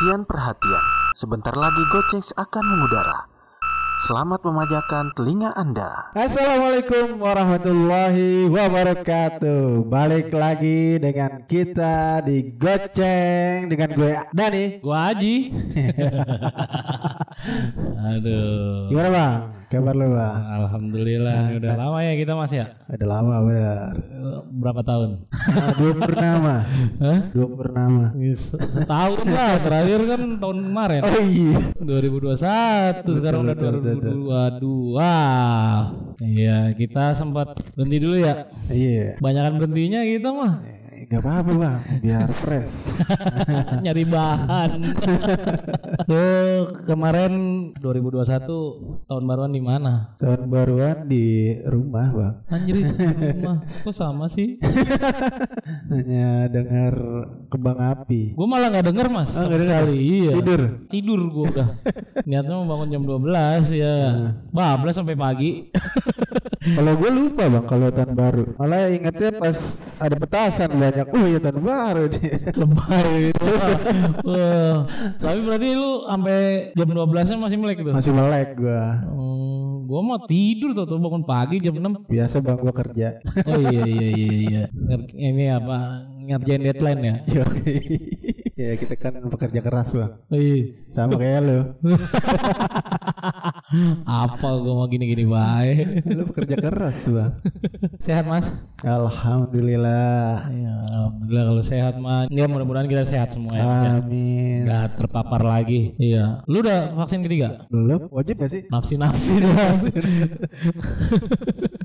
Perhatian-perhatian, sebentar lagi Gocengs akan mengudara. Selamat memajakan telinga Anda. Assalamualaikum warahmatullahi wabarakatuh. Balik lagi dengan kita di Goceng dengan gue Dani. Gua Aji. Aduh. Gimana bang? Kabar lu bang? Alhamdulillah. Udah lama ya kita mas ya. Udah lama benar. Berapa tahun? Nah, dua purnama. Hah? Dua purnama. Se- Setahun lah. Terakhir kan tahun kemarin. Oh iya. 2021 sekarang udah betul, betul. 2022. Iya, kita sempat berhenti dulu ya. Iya. Banyakan berhentinya kita mah Eh, Gak apa-apa bang, biar fresh. nyari bahan. Tuh, kemarin 2021 tahun baruan di mana? Tahun baruan di rumah bang. Anjir di rumah. Kok sama sih? Hanya dengar kembang api. Gue malah nggak denger mas. Oh, nggak denger? Kali, iya. Tidur. Tidur gue udah. Niatnya mau bangun jam 12 ya. Bablas sampai pagi. Kalau gue lupa bang kalau tahun baru. Malah ingetnya pas ada petasan banyak. Oh iya tahun baru dia. Lebay itu. Wah. Tapi berarti lu sampai jam 12 nya masih melek tuh. Masih melek gue. Hmm, gua mau tidur tuh, tuh bangun pagi jam 6 Biasa bang gue kerja. Oh iya iya iya iya. Ini apa ngerjain deadline ya? Yoi. ya kita kan pekerja keras bang. Iya. Sama kayak lu. Apa gua mau gini-gini baik. lu pekerja keras bang. Sehat mas? Alhamdulillah. Ya, alhamdulillah kalau sehat mah. Ya mudah-mudahan kita sehat semua ya. Mas, ya. Amin. Nggak terpapar lagi. Iya. Lu udah vaksin ketiga? Belum wajib gak sih? Nafsi-nafsi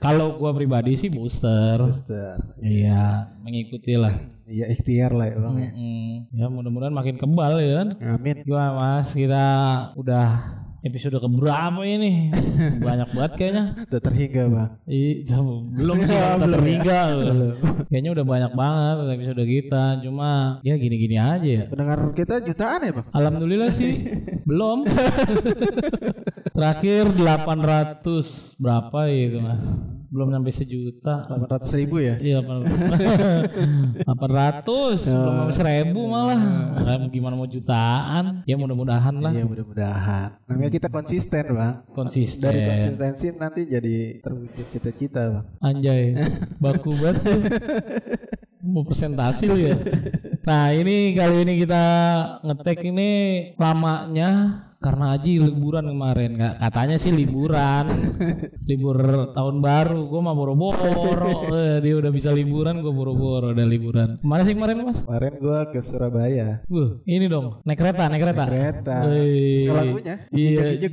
Kalau gua pribadi sih booster. Booster. Iya, mengikuti lah. Iya ikhtiar lah ya bang. ya. Mm-mm. Ya mudah-mudahan makin kebal ya kan. Amin. Gimana mas? Kita udah episode keberapa ini? Banyak banget kayaknya. Udah terhingga bang. Ih, belum sih kita Belum ya? terhingga. Kayaknya udah banyak banget episode kita. Cuma ya gini-gini aja ya. Pendengar kita jutaan ya bang? Alhamdulillah sih belum. Terakhir 800 berapa gitu mas? Belum sampai sejuta. 800 ribu ya? Iya, 800 belum sampai seribu malah. Kayak gimana mau jutaan? Ya mudah-mudahan lah Iya mudah-mudahan. Namanya kita konsisten bang. konsisten. Dari konsistensi nanti jadi terwujud cita-cita bang. Anjay, baku banget. Mau presentasi lu ya. Nah ini kali ini kita ngetek ini lamanya karena Aji liburan kemarin nggak katanya sih liburan libur tahun baru gue mah boro-boro Eh, dia udah bisa liburan gue boro-boro udah liburan ke mana sih kemarin mas Kemarin gua ke Surabaya. Wuh, ini dong naik kereta naik kereta Kereta. Wih. Sesuai lagunya. Iya,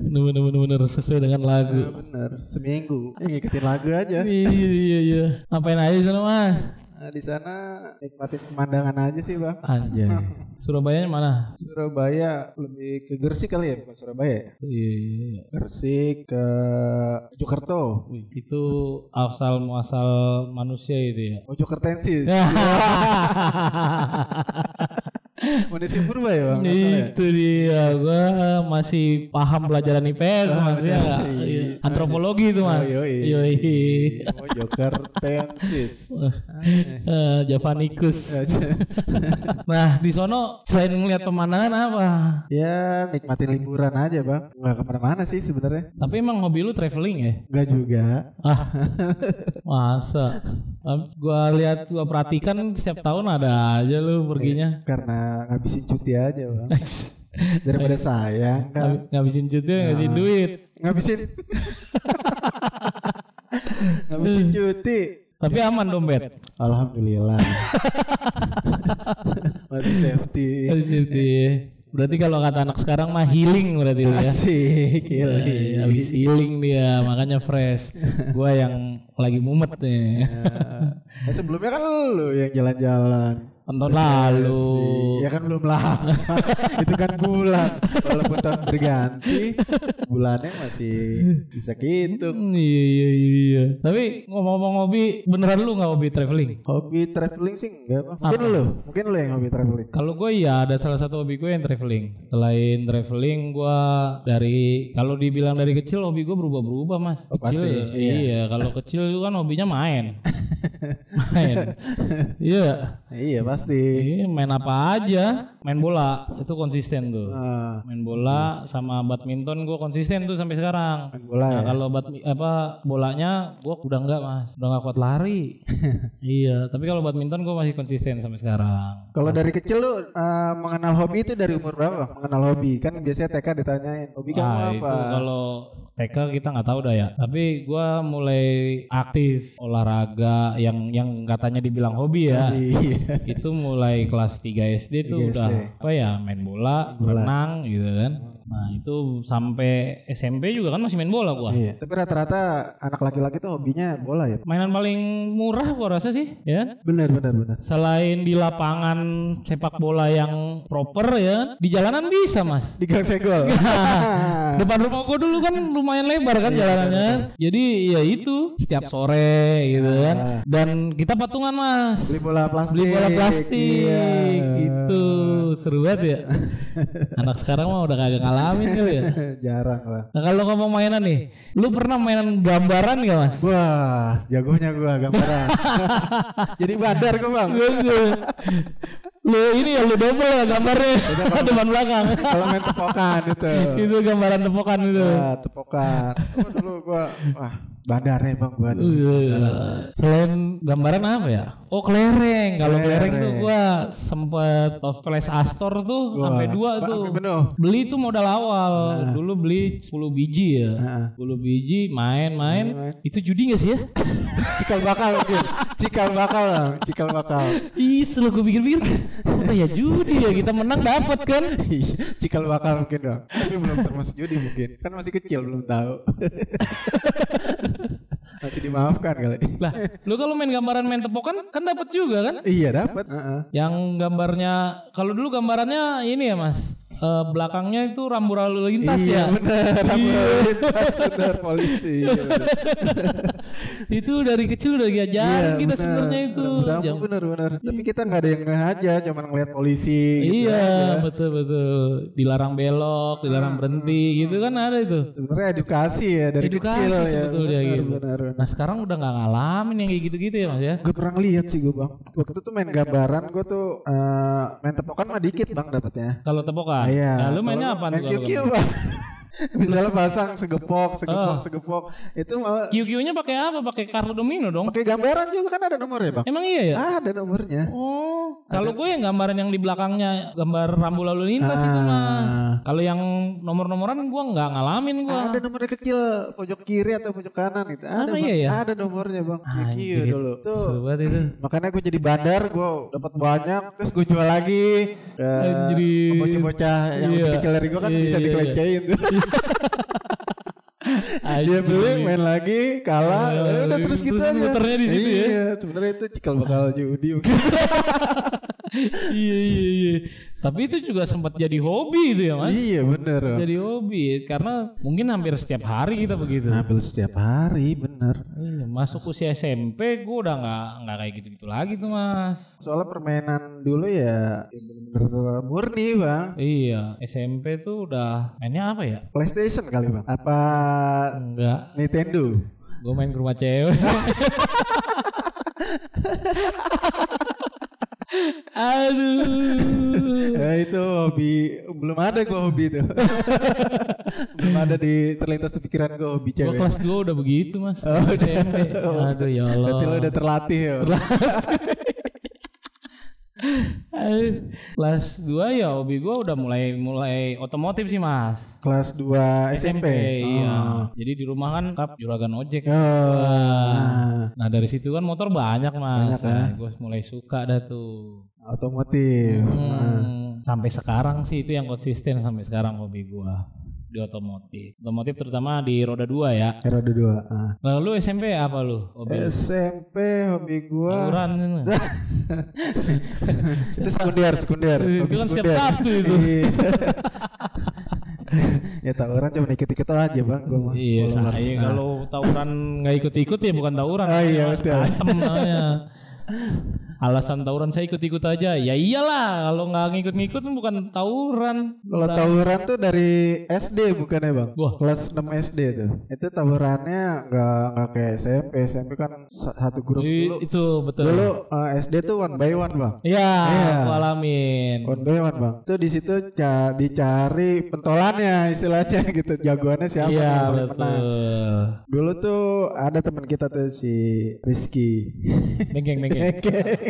bener bener bener sesuai dengan lagu. Bener. Seminggu. Ya, ngikutin lagu aja. iya iya iya. Ngapain aja sana mas? Nah, di sana nikmatin pemandangan aja sih bang. Anjay. Surabaya mana? Surabaya lebih ke Gresik kali ya, bukan Surabaya ya? Iya iya iya. Gresik ke Mojokerto. Wih, itu asal muasal manusia itu ya. Mojokertensis. Munisi Purba ya bang? masalahnya? itu dia gua masih paham pelajaran IPS mas ya nggak? Iya. antropologi itu mas Oh, yoi. Yoi. Mojokertensis. Eh, Javanicus nah di sono selain ngeliat pemandangan apa ya nikmatin liburan aja bang. Nggak ke mana-mana sih sebenarnya. tapi emang hobi lu traveling ya Nggak juga. ah masa Ah, gua lihat gua perhatikan setiap tahun ada aja lu perginya Karena ngabisin cuti aja bang. Daripada sayang kan. Ngab- ngabisin cuti ngabisin duit Ngabisin. ngabisin cuti. tapi aman dompet Alhamdulillah. Masih safety. Ngabisin cuti berarti kalau kata anak sekarang mah healing berarti lu ya Asik. gila. Eh, habis healing dia makanya fresh gua yang lagi mumet nih Ya, sebelumnya kan lu yang jalan-jalan. Tahun lalu Ya kan belum lama. Itu kan bulan. Walaupun tahun berganti, bulannya masih bisa gitu. Hmm, iya iya iya tapi ngomong-ngomong hobi beneran lu nggak hobi traveling Hobi traveling sih enggak, Bang. Mungkin lu, mungkin lu yang hobi traveling. Kalau gue ya ada salah satu hobi gue yang traveling. Selain traveling gue dari kalau dibilang dari kecil hobi gue berubah-berubah mas. Oh, Kecil, pasti, iya. iya. Kalau kecil itu kan hobinya main, main. Iya. Iya, pasti plastik. Iya, main apa aja, main bola itu konsisten tuh. Ah, Main bola sama badminton gue konsisten tuh sampai sekarang. main bola Nah ya. kalau badmi- apa bolanya gue udah enggak mas, udah nggak kuat lari. iya, tapi kalau badminton gue masih konsisten sampai sekarang. Kalau dari kecil lu eh, mengenal hobi itu dari umur berapa? Mengenal hobi kan biasanya TK ditanyain hobi kamu Ah, apa? itu kalau TK kita nggak tahu dah ya. Tapi gua mulai aktif olahraga yang yang katanya dibilang hobi ya. Iya. Itu mulai kelas 3 SD tuh 3 udah SD. apa ya main bola, renang gitu kan. Nah, itu sampai SMP juga kan masih main bola gua. Iya. Tapi rata-rata anak laki-laki tuh hobinya bola ya. Mainan paling murah gua rasa sih, ya. Benar benar benar. Selain di lapangan sepak bola yang proper ya, di jalanan bisa, Mas. Di gang segol. Depan rumah gua dulu kan lumayan lebar kan jalanannya. Jadi ya itu setiap sore gitu kan. Dan kita patungan mas. Beli bola plastik. Beli bola plastik Iya. gitu. Seru banget ya. Anak sekarang mah udah kagak ngalamin kali ya. Jarang lah. Nah kalau ngomong mainan nih, lu pernah mainan gambaran gak mas? Wah, jagonya gua gambaran. Jadi badar gua, Bang. lu ini ya lu double ya gambarnya depan belakang. Kalau main tepokan itu. itu gambaran tepokan itu. Wah, tepokan. Oh, dulu gua wah, bandar ya, Bang gua. Iya. Selain gambaran apa ya? Oh kelereng. Kalau kelereng tuh gua sempet flash Astor tuh sampai dua tuh. Beli tuh modal awal. Dulu beli 10 biji ya. Heeh. 10 biji main-main. Itu judi gak sih ya? Cikal bakal. Cikal bakal. Cikal bakal. Ih, setelah gue pikir-pikir, apa ya judi ya kita menang dapat kan? Iya, cikal bakal mungkin dong. Tapi belum termasuk judi mungkin. Kan masih kecil belum tahu. masih dimaafkan kali. Lah, lu kalau main gambaran main tepokan kan dapat juga kan? Iya dapat. Heeh. Yang gambarnya kalau dulu gambarannya ini ya mas, eh, belakangnya itu rambu lalu lintas iya ya. benar. Rambu lintas, benar polisi. Iya, benar. itu dari kecil udah diajarin kita benar. sebenarnya itu. Rambu Jam- benar benar. Tapi kita nggak ada yang nggak aja, cuman ngeliat polisi. gitu iya aja. betul betul. Dilarang belok, dilarang berhenti gitu kan ada itu. Sebenarnya edukasi ya dari Edukasi kecil ya. sebetulnya benar, gitu. Benar, benar. Nah sekarang udah nggak ngalamin yang kayak gitu-gitu ya mas ya. Gue kurang lihat sih gue bang. Waktu itu main gambaran gue tuh eh, main tepokan mah dikit bang dapatnya. Kalau tepokan, Iya. nah, lu mainnya apa Main QQ bang. Misalnya pasang segepok, segepok, Oh. segepok. Itu malah QQ-nya pakai apa? Pakai kartu domino dong. pakai gambaran juga kan ada nomornya bang. Emang iya ya? Ada nomornya. Oh, kalau gue yang gambaran yang di belakangnya gambar rambu lalu lintas itu Ah. mas. Kalau yang nomor-nomoran gue nggak ngalamin gue. Ada nomornya kecil pojok kiri atau pojok kanan itu. Ada bang. iya ya? Ada nomornya bang. QQ Anjir, dulu. Tuh. Itu. Makanya gue jadi bandar, gue dapat banyak, terus gue jual lagi ke Anjir. bocah-bocah yang Iya. kecil dari gue kan Iya, bisa iya, dikelecehin tuh. Dia beli, main lagi, kalah, ya udah terus gitu terus aja. muternya di situ ya. Iya, sebenarnya itu cikal bakal judi mungkin. iya iya iya. Tapi itu juga sempat jadi hobi itu ya mas. iya bener. Jadi hobi karena mungkin hampir setiap hari kita begitu. Ngambil setiap hari, bener. Iya, masuk usia SMP gue udah nggak nggak kayak gitu-gitu lagi tuh mas. Soalnya permainan dulu ya, ya murni bang. Iya SMP tuh udah mainnya apa ya? PlayStation kali bang. Apa Enggak. Nintendo? Gue main ke rumah cewek. Aduh. Ya itu hobi belum ada gua hobi itu. belum ada di terlintas di pikiran gua hobi Gue cewek. kelas 2 udah begitu mas. Oh, udah. SMP. Aduh ya Allah. Berarti lo udah terlatih ya. Kelas 2 ya hobi gue udah mulai mulai otomotif sih mas. Kelas 2 SMP. Iya. Oh. Jadi di rumah kan kap juragan ojek. Oh. Wah. Nah dari situ kan motor banyak mas. Banyak, ya. nah, gue mulai suka dah tuh. Otomotif. Hmm, sampai sekarang sih itu yang konsisten sampai sekarang hobi gua di otomotif. Otomotif terutama di roda dua ya. Era dua. Ah. Lalu SMP apa lu? Hobi? SMP hobi gua Tawuran itu sekunder, sekunder. Itu kan setiap. Sabtu itu. Ya tawuran cuma ikut-ikut aja bang gua mah. Iya, saya Nah. kalau tawuran nggak ikut-ikut ya bukan tawuran. Oh, iya, namanya betul. Namanya. Alasan tawuran saya ikut-ikut aja. Ya iyalah, kalau nggak ngikut-ngikut bukan tawuran. Kalau tawuran tuh dari SD bukan ya bang? Wah. Kelas 6 SD tuh. Itu tawurannya nggak nggak kayak SMP. SMP kan sa- satu grup I- dulu. itu betul. Dulu eh, SD tuh one by one bang. Iya, aku alamin. One by one bang. Tuh di situ ca- dicari pentolannya istilahnya gitu. Jagoannya siapa Iya, yang paling menang. betul. Dulu tuh ada teman kita tuh si Rizky. Bengkeng, bengkeng.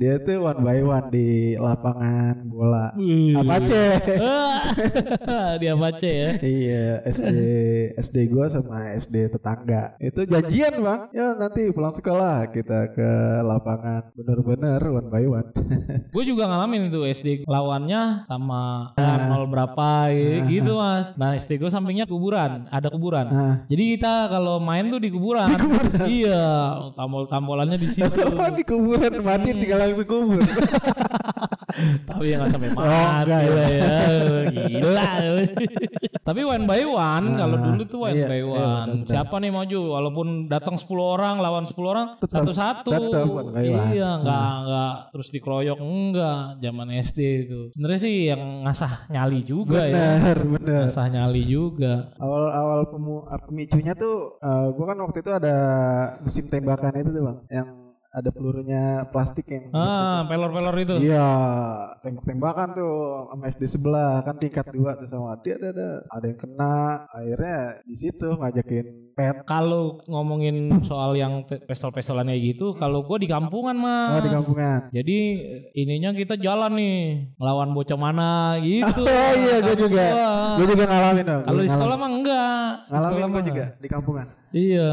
Dia tuh one by one di lapangan bola. Apa? Ah, Dia baca ya. Iya SD SD gua sama SD tetangga itu janjian bang ya nanti pulang sekolah kita ke lapangan bener-bener one by one Gue juga ngalamin itu SD lawannya sama ya, nol berapa gitu, gitu mas. Nah SD gue sampingnya kuburan, ada kuburan. nah Jadi kita kalau main tuh di kuburan. iya, tambol-tambolannya di situ. oh, di kuburan mati tinggal langsung kubur Tapi ya nggak sampai mati Oh, enggak lah ya. Gila. Tapi one by one, kalau dulu tuh one iya, by iya, one. benar-benar. Siapa nih maju? Walaupun datang 10 orang lawan 10 orang, satu-satu. Iya, nggak nggak terus dikeroyok enggak. Zaman SD itu. Sebenarnya sih yang ngasah nyali juga ya. bener bener Ngasah nyali juga. awal-awal pemicunya tuh eh, gua kan waktu itu ada mesin tembakan itu tuh bang yang ada pelurunya plastik yang Ah, pelor-pelor itu. Iya, tembak-tembakan tuh sama SD sebelah kan tingkat dua tuh sama dia ada ada ada yang kena akhirnya di situ ngajakin pet Kalau ngomongin soal yang pe- pestol-pestolan kayak gitu, kalau gue di kampungan mas. oh, di kampungan. Jadi ininya kita jalan nih ngelawan bocah mana gitu. Oh iya, gue juga, gua. gue juga ngalamin dong. Kalau di sekolah mah enggak. Ngalamin gue juga di kampungan. Iya.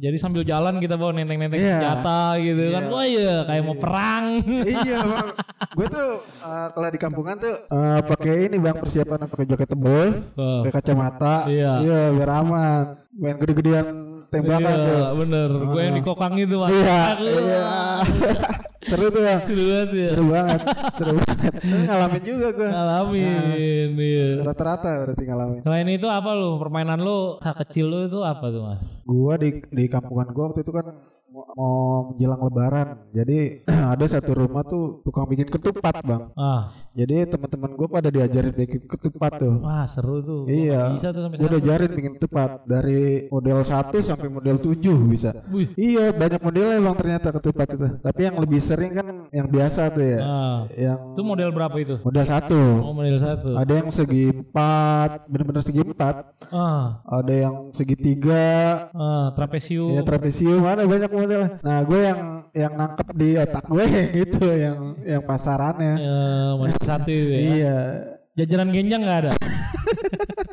Jadi sambil jalan kita bawa nenteng-nenteng Iya. senjata gitu kan. Iya. Wah iya kayak mau perang. iya bang, gue tuh eh, kalau di kampungan tuh eh, pakai ini bang persiapan pakai jaket tebal, Oh. pakai kacamata, Iya. biar aman. Main gede-gedean tembakan tuh. Iya bener. Gue yang dikokang itu. Iya, iya. Seru tuh bang. Seru banget ya. Seru banget, seru banget. Ngalamin juga gue. Ngalamin. Iya. Rata-rata berarti ngalamin. Selain itu apa lu? Permainan lu saat kecil lu itu apa tuh mas? Gua di di kampungan gua waktu itu kan mau, mau menjelang lebaran. Jadi ada satu rumah tuh tukang bikin ketupat, Bang. Ah, Jadi teman-teman gua pada diajarin bikin ketupat tuh. wah seru tuh. Iya. Bisa tuh sampai sekarang. diajarin bikin ketupat dari model 1 sampai model 7 bisa. Wih. Iya, banyak modelnya Bang ternyata ketupat itu. Tapi yang lebih sering kan yang biasa tuh ya. Ah, Yang itu model berapa itu? model 1. Oh model satu. Ada yang segi empat, bener-bener segi empat. Ah, Ada yang segitiga, ah trapesium. Ya trapesium ada banyak modelnya. Nah gue yang yang nangkep di otak gue itu yang yang pasarannya. Ya, satu ya. Iya. Jajaran genjang nggak ada.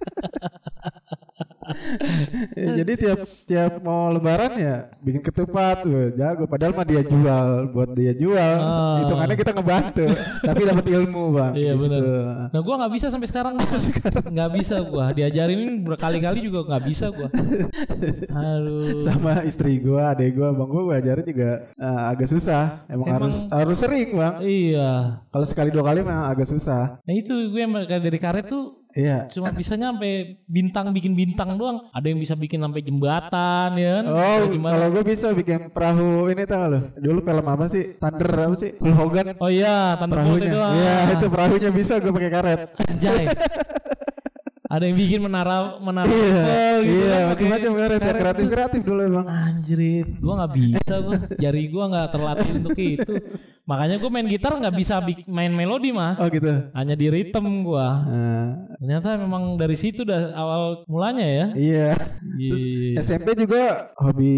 Jadi tiap tiap mau lebaran ya bikin ketupat tuh jago. Padahal mah dia jual buat dia jual. Ah. Hitungannya kita ngebantu. tapi dapat ilmu bang. Iya, di situ. benar. Nah gua nggak bisa sampai sekarang. Nggak bisa gua. Diajarin berkali-kali juga nggak bisa gua. Aduh. Sama istri gue, adek gue, bang gue, gue ajarin juga eh, agak susah. Emang, Emang- harus harus sering bang. Iya. Kalau sekali dua kali memang agak susah. Nah itu gue dari karet tuh Iya. cuma bisanya sampai bintang bikin bintang doang. Ada yang bisa bikin sampai jembatan ya kan? Oh, jembatan. kalau gue bisa bikin perahu ini tau lo? Dulu film apa sih? Thunder apa sih? Hulk Hogan. Oh iya, Thunderbolt Perahunya. itu. ah. Iya, itu perahunya bisa gue pakai karet. Anjay. Ada yang bikin menara menara Iya, Eiffel gitu iya, kan, pakai macam-macam karet ya kreatif kreatif dulu emang. Anjrit, gua nggak bisa gua. Jari gua nggak terlatih untuk itu. Makanya gua main gitar nggak bisa main melodi mas. Oh gitu. Hanya di ritme gua. Nah, Ternyata memang dari situ dah awal mulanya ya. iya. Terus Iya. SMP juga hobi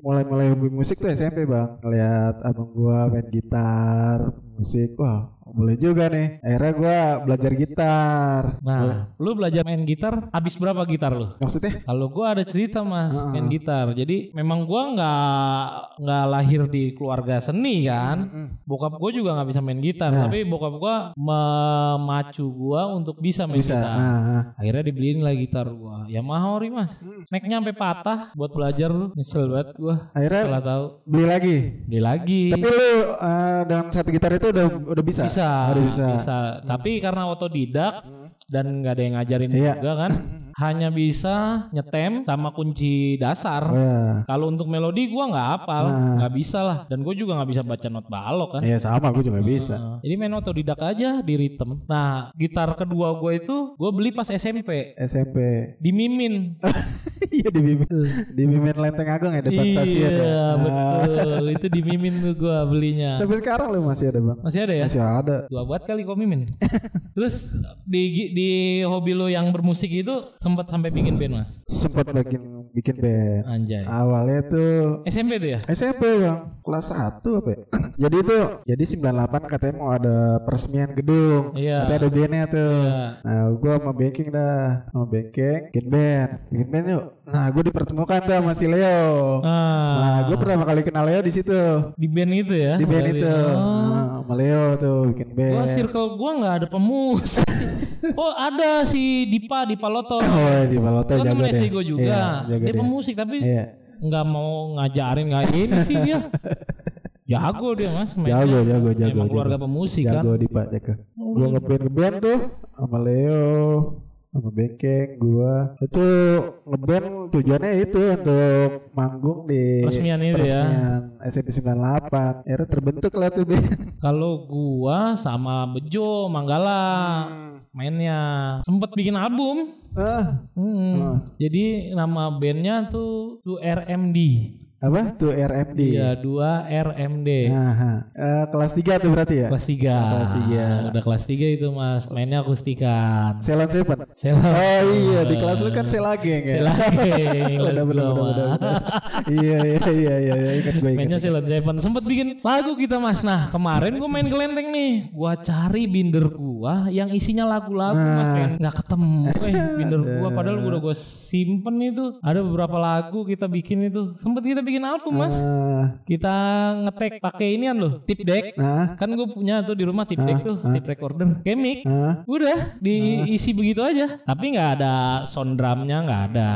mulai-mulai hobi musik tuh SMP bang. Ngeliat abang gua main gitar, musik, wah boleh juga nih. Akhirnya gua belajar gitar. Nah, lu belajar main gitar, habis berapa gitar lu? Maksudnya? Kalau gua ada cerita mas main gitar. Jadi memang gua nggak nggak lahir di keluarga seni kan. Bokap gua juga nggak bisa main gitar. Nah. Tapi bokap gua memacu gua untuk bisa main Bisa. gitar. Nah, nah. Akhirnya dibeliin lah gitar gua. Yamaha ori mas. Snacknya sampai patah buat belajar lu. Nyesel banget gua. Akhirnya- Setelah tahu beli lagi. beli lagi. Tapi lu eh, dengan satu gitar itu udah udah bisa. bisa, Udah bisa. bisa. Tapi karena otodidak dan nggak ada yang ngajarin Iya. juga kan. hanya bisa nyetem sama kunci dasar. Oh, ya. Kalau untuk melodi gua nggak hafal, Nah. nggak bisa lah. Dan gue juga nggak bisa baca not balok kan. Iya sama gue juga bisa. Nah, jadi main otodidak aja di ritme. Nah, gitar kedua gue itu gue beli pas SMP SMP. di Mimin. Iya di Mimin. Di Mimin Lenteng Agung ya depan stasiun ya. iya, Ah. betul. Itu di Mimin tuh gue belinya. Sampai sekarang lu masih ada bang? Masih ada ya? Masih ada. Tua banget kali kok Mimin. Terus di di hobi lo yang bermusik itu sempat sampai bikin band mas? Sempat bikin bikin band. Anjay. Awalnya tuh SMP tuh ya? SMP bang kelas 1 apa ya? jadi itu jadi 98 katanya mau ada peresmian gedung Iya. katanya ada bandnya tuh Iya. nah gue sama banking dah sama banking bikin band bikin band yuk nah gue dipertemukan tuh sama si Leo Ah, nah gue pertama kali kenal Leo di situ di band itu ya? di band Berarti. itu Oh. nah, sama Leo tuh bikin band Gua circle gua nggak ada pemusik. oh ada si Dipa Dipa Loto. oh di Baloto Kan jago SD gua juga. Iya, jago dia deh. pemusik tapi iya nggak mau ngajarin nggak ini sih dia. Jago dia mas. mainnya. jago jago jago Emang keluarga jago. pemusik jago kan. di Pak jago gua ngeband ngeband tuh sama Leo sama Bengkeng gua itu ngeband tujuannya itu untuk manggung di Peresmian itu ya. peresmian SMP 98 akhirnya terbentuk lah tuh band Kalau gua sama Bejo Manggala mainnya sempet bikin album. ah Hmm. Ah. Jadi nama bandnya tuh tuh RMD. Apa? Tuh RMD Iya dua RMD. Aha. Eh, kelas 3 tuh berarti ya? Kelas 3 kelas tiga. Udah kelas 3 itu mas. Mainnya akustikan. Ceylon Seven Sela Oh iya. Di kelas lu kan selageng ya. Sela Udah bener bener. Iya iya iya iya iya. Ingat gue Mainnya ingat. Silent Seven Sempet bikin lagu kita mas. Nah kemarin gue main kelenteng nih. Gua cari binder gua Yang isinya lagu-lagu mas. Ah. pengen Gak ketemu. Eh binder gua. Padahal udah gua simpen itu. Ada beberapa lagu kita bikin itu. Sempet kita bikin album mas? Ah, Kita ngetek pakai inian loh Tip deck. Nah, Kan gue punya tuh di rumah tip deck tuh Tip recorder. Kemik ah, Udah diisi begitu aja. Tapi nggak ada sound drumnya nggak ada.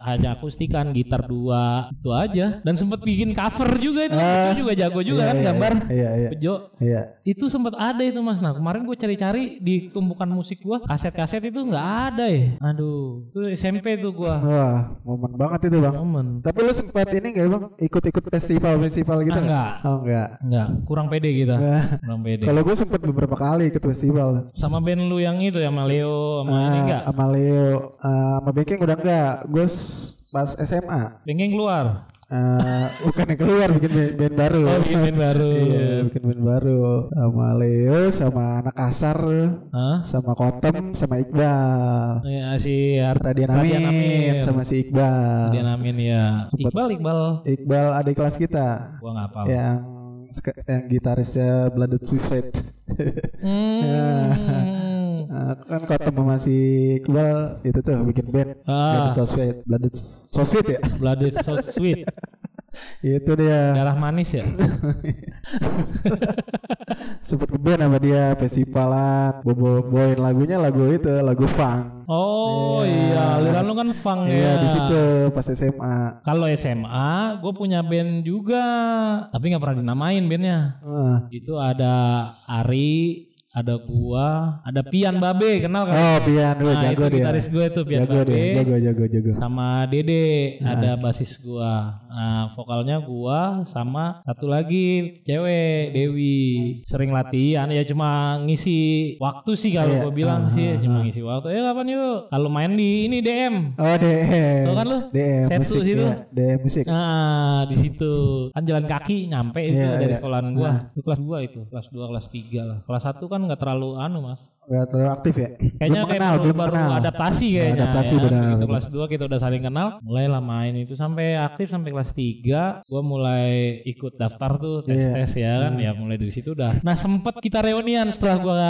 Hanya akustikan gitar dua itu aja. Dan sempet bikin cover juga itu. Ah. Itu juga jago juga Iya, kan iya, gambar. Iya iya. Bejo. Iya. Itu sempet ada itu mas. Nah kemarin gue cari-cari di tumpukan musik gue kaset-kaset itu nggak ada ya. Aduh, itu SMP tuh gue. Wah, momen banget itu bang. Momen. Tapi lu sempat ini gak bang? Ikut-ikut festival-festival gitu? Ah, nggak? enggak. Oh enggak. Enggak, kurang pede kita. Kurang pede. Kalau gue sempat beberapa kali ikut festival. Sama band lu yang itu ya, sama Leo, sama ini Ah, enggak? sama Leo, ah, sama Bengkeng udah enggak. Gue pas SMA. Bengkeng keluar. Ah, bukan yang keluar bikin band, band baru. Oh, bikin band baru. iya, bikin band baru. Sama Leo, sama anak kasar, Hah? sama Kotem, sama Iqbal. Ya, si Radian Amin, sama si Iqbal. Radian Amin ya. Iqbal Iqbal. Iqbal adik kelas kita Gua nggak apa. yang yang gitarisnya Blooded Suicide. Hmm. Nah, kan Kotem sama si Iqbal itu tuh bikin band Ah. Blooded Suicide. Blooded Suicide ya? Blooded so sweet. itu dia. Darah manis ya. Sempet ngeband sama dia festivalan, bobo bawain lagunya lagu itu, lagu funk. Oh iya, aliran lu kan funk Iya, ya. di situ pas SMA. Kalau SMA, gue punya band juga, tapi nggak pernah dinamain bandnya. Ah. Itu ada Ari, ada gua, ada Pian Babe, kenal kan? Oh, Pian, gue Nah, jago itu dia. gitaris gue tuh Pian Jago Babe. dia, jago jago jago. sama Dede ada basis gua. Nah, vokalnya gua sama satu lagi cewek Dewi. Sering latihan ya cuma ngisi waktu sih kalau Iya. gua bilang Ah, sih ah, cuma ngisi waktu. Eh kapan yuk? Kalau main di ini DM. Oh, DM. Tahu kan lu? DM Setu musik situ. ya. DM musik. Nah, di situ kan jalan kaki nyampe itu Iya, dari iya. sekolahan gua. Itu kelas 2 itu, kelas 2, kelas 3 lah. Kelas 1 kan nggak terlalu anu, Mas. Gak terlalu aktif ya? Kayaknya belum kayak kenal, belum baru kenal. adaptasi kayaknya. Adaptasi ya. benar. Begitu kelas 2 kita udah saling kenal, mulailah main itu sampai aktif sampai kelas 3. Gua mulai ikut daftar tuh Iya. tes-tes ya kan. Ya mulai dari situ udah. Nah, sempet kita reunian setelah gua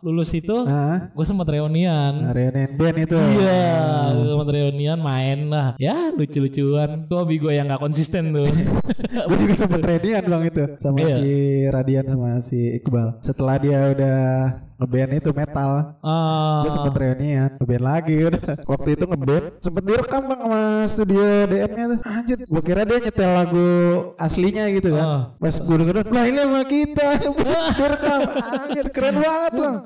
lulus itu. Hah? Gue sempet reunian. Reunion band itu. Iya, sempet reunian main lah. Ya lucu-lucuan. Tuh hobi gue yang gak konsisten tuh. gue juga sempet reunian bang itu sama Iya. si Radian sama si Iqbal. Setelah dia udah ngeband itu metal, Ah, gue sempet reunian, ngeband lagi udah. Waktu itu ngeband, sempet direkam bang sama studio DM-nya tuh. Anjir, gue kira dia nyetel lagu aslinya gitu kan. Ah. Pas gue denger, lah ini sama kita, direkam. Anjir, keren banget bang.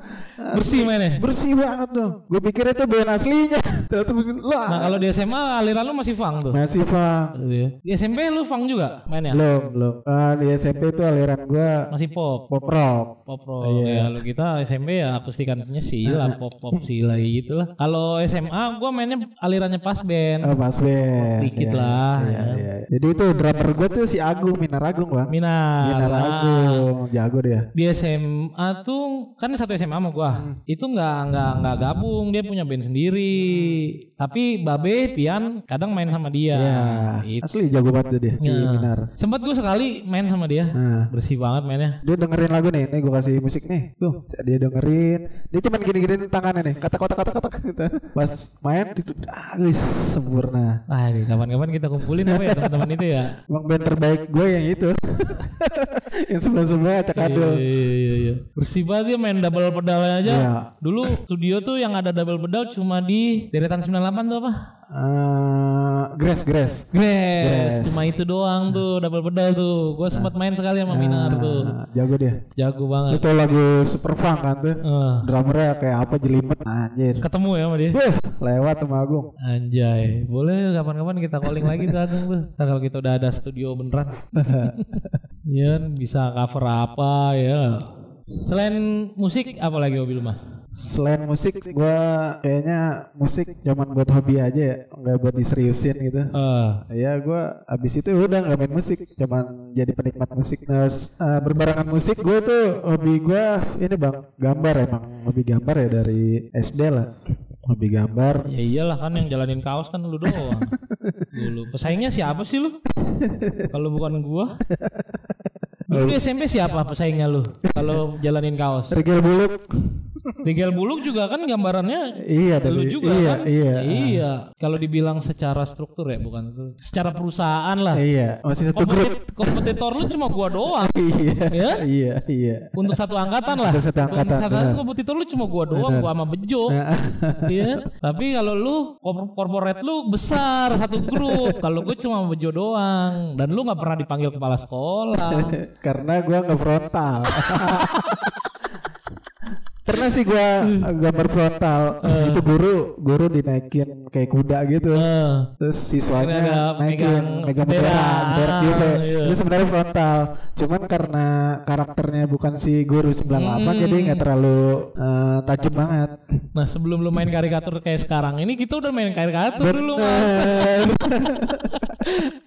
bersih mainnya. Bersih banget dong. Gue pikir itu band aslinya. Lah. Nah kalau di SMA aliran lu masih funk tuh. Masih Bang. Iya. Di SMP lu funk juga mainnya? Belum, belum. Ah, di SMP itu aliran gua Masih pop. pop rock. Pop rock. Ya lu kita SMP ya akustikannya sila, pop pop sila gitu lah. Kalau SMA gua mainnya alirannya pas band. Oh, pas band. Dikit Iya, lah, Iya, ya. iya. Jadi itu drummer gua tuh si Agung, Minar Agung, Bang. Minar. Minar Agung, jago dia. Di SMA tuh kan satu SMA sama gua. Hmm. Itu nggak nggak nggak gabung, dia punya band sendiri. Tapi Babe, Pian kadang main sama dia. Iya. Itu. Asli jago banget dia si Ya. Minar. Sempat gua sekali main sama dia. Nah, Bersih banget mainnya. dia dengerin lagu nih, nih gue kasih musik nih, tuh dia dengerin, dia cuman gini-gini tangannya nih, kata kata kata kata gitu. Pas main, itu, ah, sempurna. Ah, ini kapan-kapan kita kumpulin apa ya teman-teman itu ya. Emang band terbaik gue yang itu, yang sebelum sebelumnya acak Iya, adul. iya, iya, iya. Bersih banget dia main double pedalnya aja. Iya. Dulu studio tuh yang ada double pedal cuma di deretan 98 tuh apa? Eh, Grass, Grass. Grass. Cuma itu doang tuh double pedal tuh. Gua sempat main sekali sama Minar tuh. Ah, jago dia. Jago banget. Itu lagu super funk kan tuh. Eh, Drummernya kayak apa jelimet anjir. ketemu ya sama dia. Wih, lewat sama Agung. Anjay, boleh kapan-kapan kita calling lagi tuh Agung tuh. Ntar kalau kita udah ada studio beneran. Iya, bisa cover apa ya. Selain musik apa lagi hobi lu, Mas? Selain musik, gua kayaknya musik cuman buat hobi aja ya, nggak buat diseriusin gitu. Eh, Ya gua abis itu udah nggak main musik, cuman jadi penikmat musik. Nah, eh, berbarengan musik gue tuh hobi gua ini bang gambar emang hobi gambar ya dari SD lah. Hobi gambar. ya iyalah kan yang jalanin kaos kan lu doang. Dulu pesaingnya siapa sih lu? Kalau bukan gua. Dulu di SMP siapa pesaingnya lu? Kalau jalanin kaos. Rigel buluk. Rigel Buluk juga kan gambarannya Iya lu dari juga iya, kan? iya Iya. Kalau dibilang secara struktur ya bukan itu. Secara perusahaan lah. Iya, masih satu grup. Kompetit- kompetitor lu cuma gua doang. Iya, Ya? iya, iya. Untuk satu angkatan lah. Untuk satu angkatan, Untuk satu benar. kompetitor lu cuma gua doang, gua sama Bejo. Nah, Iya. Tapi kalau lu kor- corporate lu besar satu grup. Kalau gue cuma sama Bejo doang dan lu nggak pernah dipanggil kepala sekolah. karena gua nggak frontal. Pernah sih gua gambar frontal. Itu guru guru dinaikin kayak kuda gitu. Eh, Terus siswanya naikin megang bendera. bendera, bendera Ah, QV. iya. Itu sebenarnya frontal. Cuman karena karakternya bukan si guru 98 jadi nggak terlalu eh, tajam banget. Nah sebelum lu main karikatur kayak sekarang ini kita udah main karikatur dulu. Bener.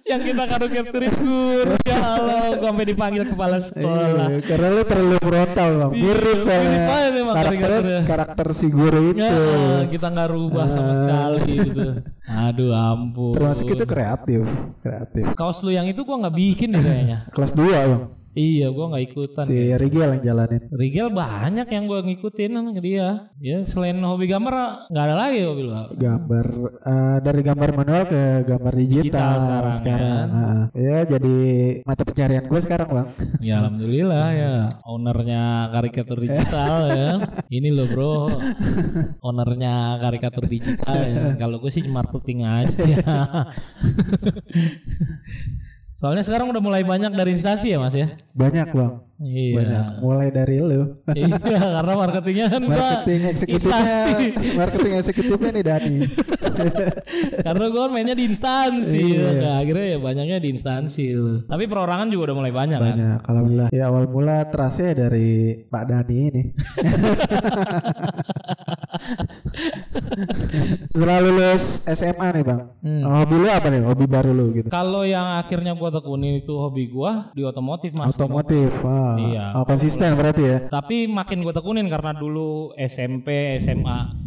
yang kita kado capture guru ya Allah gua sampai dipanggil kepala sekolah Iya, karena lu terlalu frontal bang. Iya, Mirip soalnya. Memang Karakter karakter si guru itu. ya, kita nggak rubah sama sekali gitu aduh ampun Termasuk itu kreatif, kreatif. kaos lu yang itu gua nggak bikin kayaknya Kelas 2 bang. Iya gua nggak ikutan Si Rigel yang jalanin. Rigel banyak yang gua ngikutin sama dia ya selain hobi gambar nggak ada lagi hobi lu Gambar eh, dari gambar manual ke gambar digital, Digital sekarang, sekarang. kan? Ah, ya jadi mata pencarian gue sekarang bang. Ya alhamdulillah ya ownernya karikatur digital ya. Ini loh bro, ownernya karikatur digital ya. Kalau gue sih marketing aja. Soalnya sekarang udah mulai banyak dari instansi ya mas ya. Banyak bang. Iya. Banyak. Mulai dari lu. iya karena marketingnya kan Marketing eksekutifnya, marketing eksekutifnya nih Dani. karena gue kan mainnya di instansi. Iya. Nah, akhirnya ya banyaknya di instansi. Tapi perorangan juga udah mulai banyak kan. Banyak. Alhamdulillah. Ya awal mula terasnya dari Pak Dani ini. Setelah lulus SMA nih bang. Hmm. Hobi lu apa nih? Hobi baru lu gitu? Kalau yang akhirnya gue tekunin itu hobi gue di otomotif mas. Otomotif. Wah. Iya. Oh, konsisten berarti ya. Tapi makin gue tekunin karena dulu SMP, SMA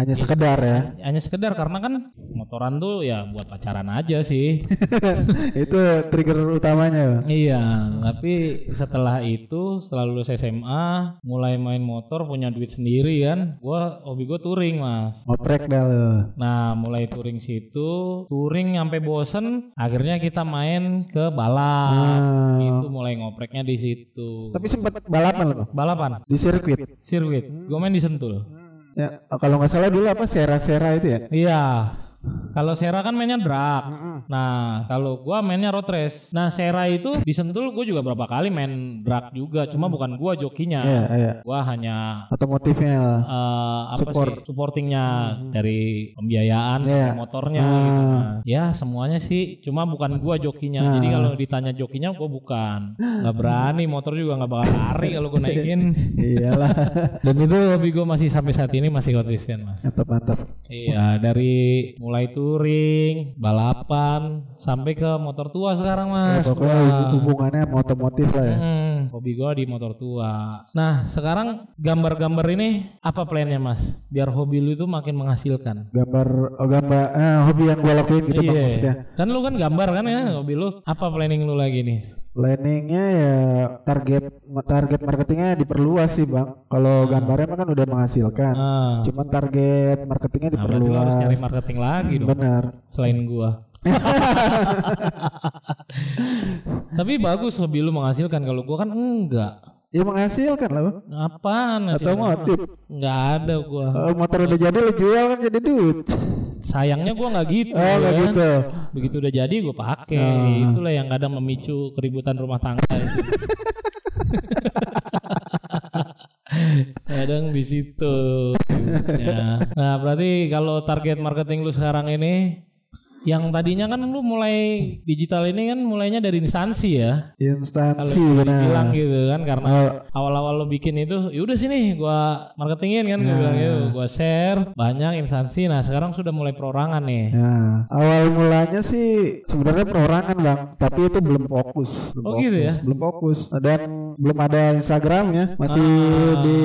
Hanya sekedar ya. hanya sekedar karena kan motoran tuh ya buat pacaran aja sih. Itu trigger utamanya. Iya, tapi setelah itu setelah lulus SMA, mulai main motor punya duit sendiri kan. Gua hobi gue touring, Mas. Ngoprek dah lu. Nah, mulai touring situ, touring sampai bosen, akhirnya kita main ke balap. Ah. Itu mulai ngopreknya di situ. Tapi sempat balapan Bang? Balapan, di sirkuit. sirkuit. Gue main di Sentul. Ya, kalau nggak salah dulu apa Sera-Sera itu ya? Iya, Kalau Sera kan mainnya drag. Nah, kalau gua mainnya road race. Nah, Sera itu di Sentul gua juga berapa kali main drag juga, cuma bukan gua jokinya. Iya, iya. Gua hanya Otomotifnya lah. eh, apa Support. sih supportingnya dari pembiayaan sampai motornya Ah. gitu. Nah, ya semuanya sih cuma bukan gua jokinya jadi Ah. kalau ditanya jokinya gua bukan nggak berani motor juga nggak bakal lari kalau gua naikin Iyalah. dan itu hobi gua masih sampai saat ini masih konsisten mas mantap mantap. iya dari mulai touring balapan sampai ke motor tua sekarang mas Pokoknya Wah. hubungannya sama otomotif lah ya. Hmm, hobi gua di motor tua. Nah, sekarang gambar-gambar ini apa plannya, Mas? Biar hobi lu itu makin menghasilkan. Gambar oh gambar eh, hobi yang gue lakuin gitu bang Iya. maksudnya. Kan lu kan gambar kan ya hobi lu. Apa planning lu lagi nih? Planningnya ya target target marketingnya diperluas sih bang. Kalau gambarnya mah kan udah menghasilkan. Ah, Cuman target marketingnya nah, berarti lu harus diperluas. nyari marketing lagi dong Benar. selain gua. Tapi bagus hobi lu menghasilkan kalau gua kan enggak. Ya menghasilkan lah. Apaan Atau motif. Enggak ada gua. Oh, motor udah jadi lo jual kan jadi duit. Sayangnya gua nggak gitu. Oh nggak kan. gitu. begitu udah jadi gue pakai Ah. itulah yang kadang memicu keributan rumah tangga itu. kadang di situ ya. nah berarti kalau target marketing lu sekarang ini yang tadinya kan lu mulai digital ini kan mulainya dari instansi ya Instansi benar. bilang gitu kan karena Oh, awal-awal lo bikin itu yaudah sini gua marketingin kan gue bilang gitu gua share banyak instansi nah sekarang sudah mulai perorangan nih Ya, awal mulanya sih sebenarnya perorangan bang, tapi itu belum fokus. Belum Oh, fokus, gitu ya? Belum fokus. Dan belum ada Instagramnya, masih di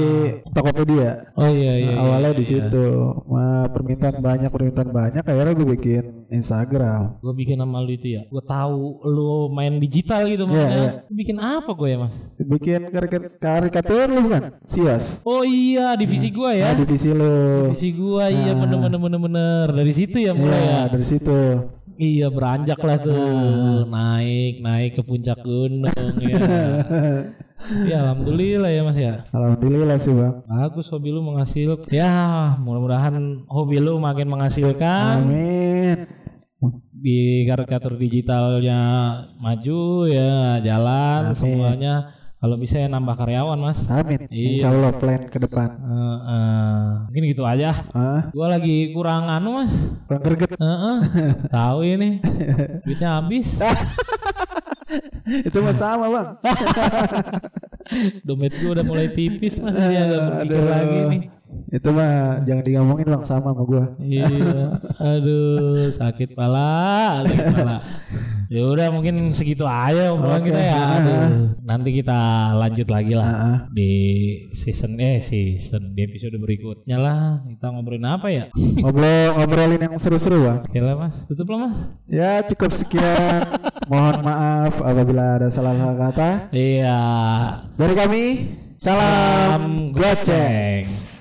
Tokopedia. oh iya iya, Nah, awalnya iya, di iya. situ, Wah, permintaan banyak, permintaan banyak, akhirnya gue bikin Instagram. gue bikin nama lu itu ya gue tahu lu main digital gitu Iya, maksudnya. Lu bikin apa gue ya mas Bikin karikatur, karikatur lu bukan? Sias. oh iya divisi gue ya Nah, divisi lu. divisi gue iya bener bener bener bener dari situ ya mulai Iya, ya dari situ. iya beranjak lah tuh Nah. naik naik ke puncak gunung ya ya alhamdulillah ya mas ya Alhamdulillah sih bang. bagus hobi lu menghasilkan ya mudah-mudahan hobi lu makin menghasilkan Amin. Di karikatur digitalnya maju ya jalan Amin. semuanya kalau bisa ya nambah karyawan mas Amin. Iya. Insya Allah plan ke depan. Eh, eh, mungkin gitu aja Ah, gua lagi kurang anu mas kurang greget. Eh, eh. tahu ini duitnya habis itu mah sama bang. dompet gua udah mulai tipis mas jadi agak berpikir Aduh. lagi nih itu mah jangan diomongin bang sama sama gua. iya aduh sakit pala sakit pala ya udah mungkin segitu aja obrolan Oke. kita ya Aduh. nanti kita lanjut lagi lah Ah, ah. di season eh season di episode berikutnya lah kita ngobrolin apa ya ngobrol ngobrolin yang seru-seru bang. oke lah mas tutup lah mas Ya cukup sekian. Mohon maaf apabila ada salah kata. iya Dari kami, salam, Salam goceng.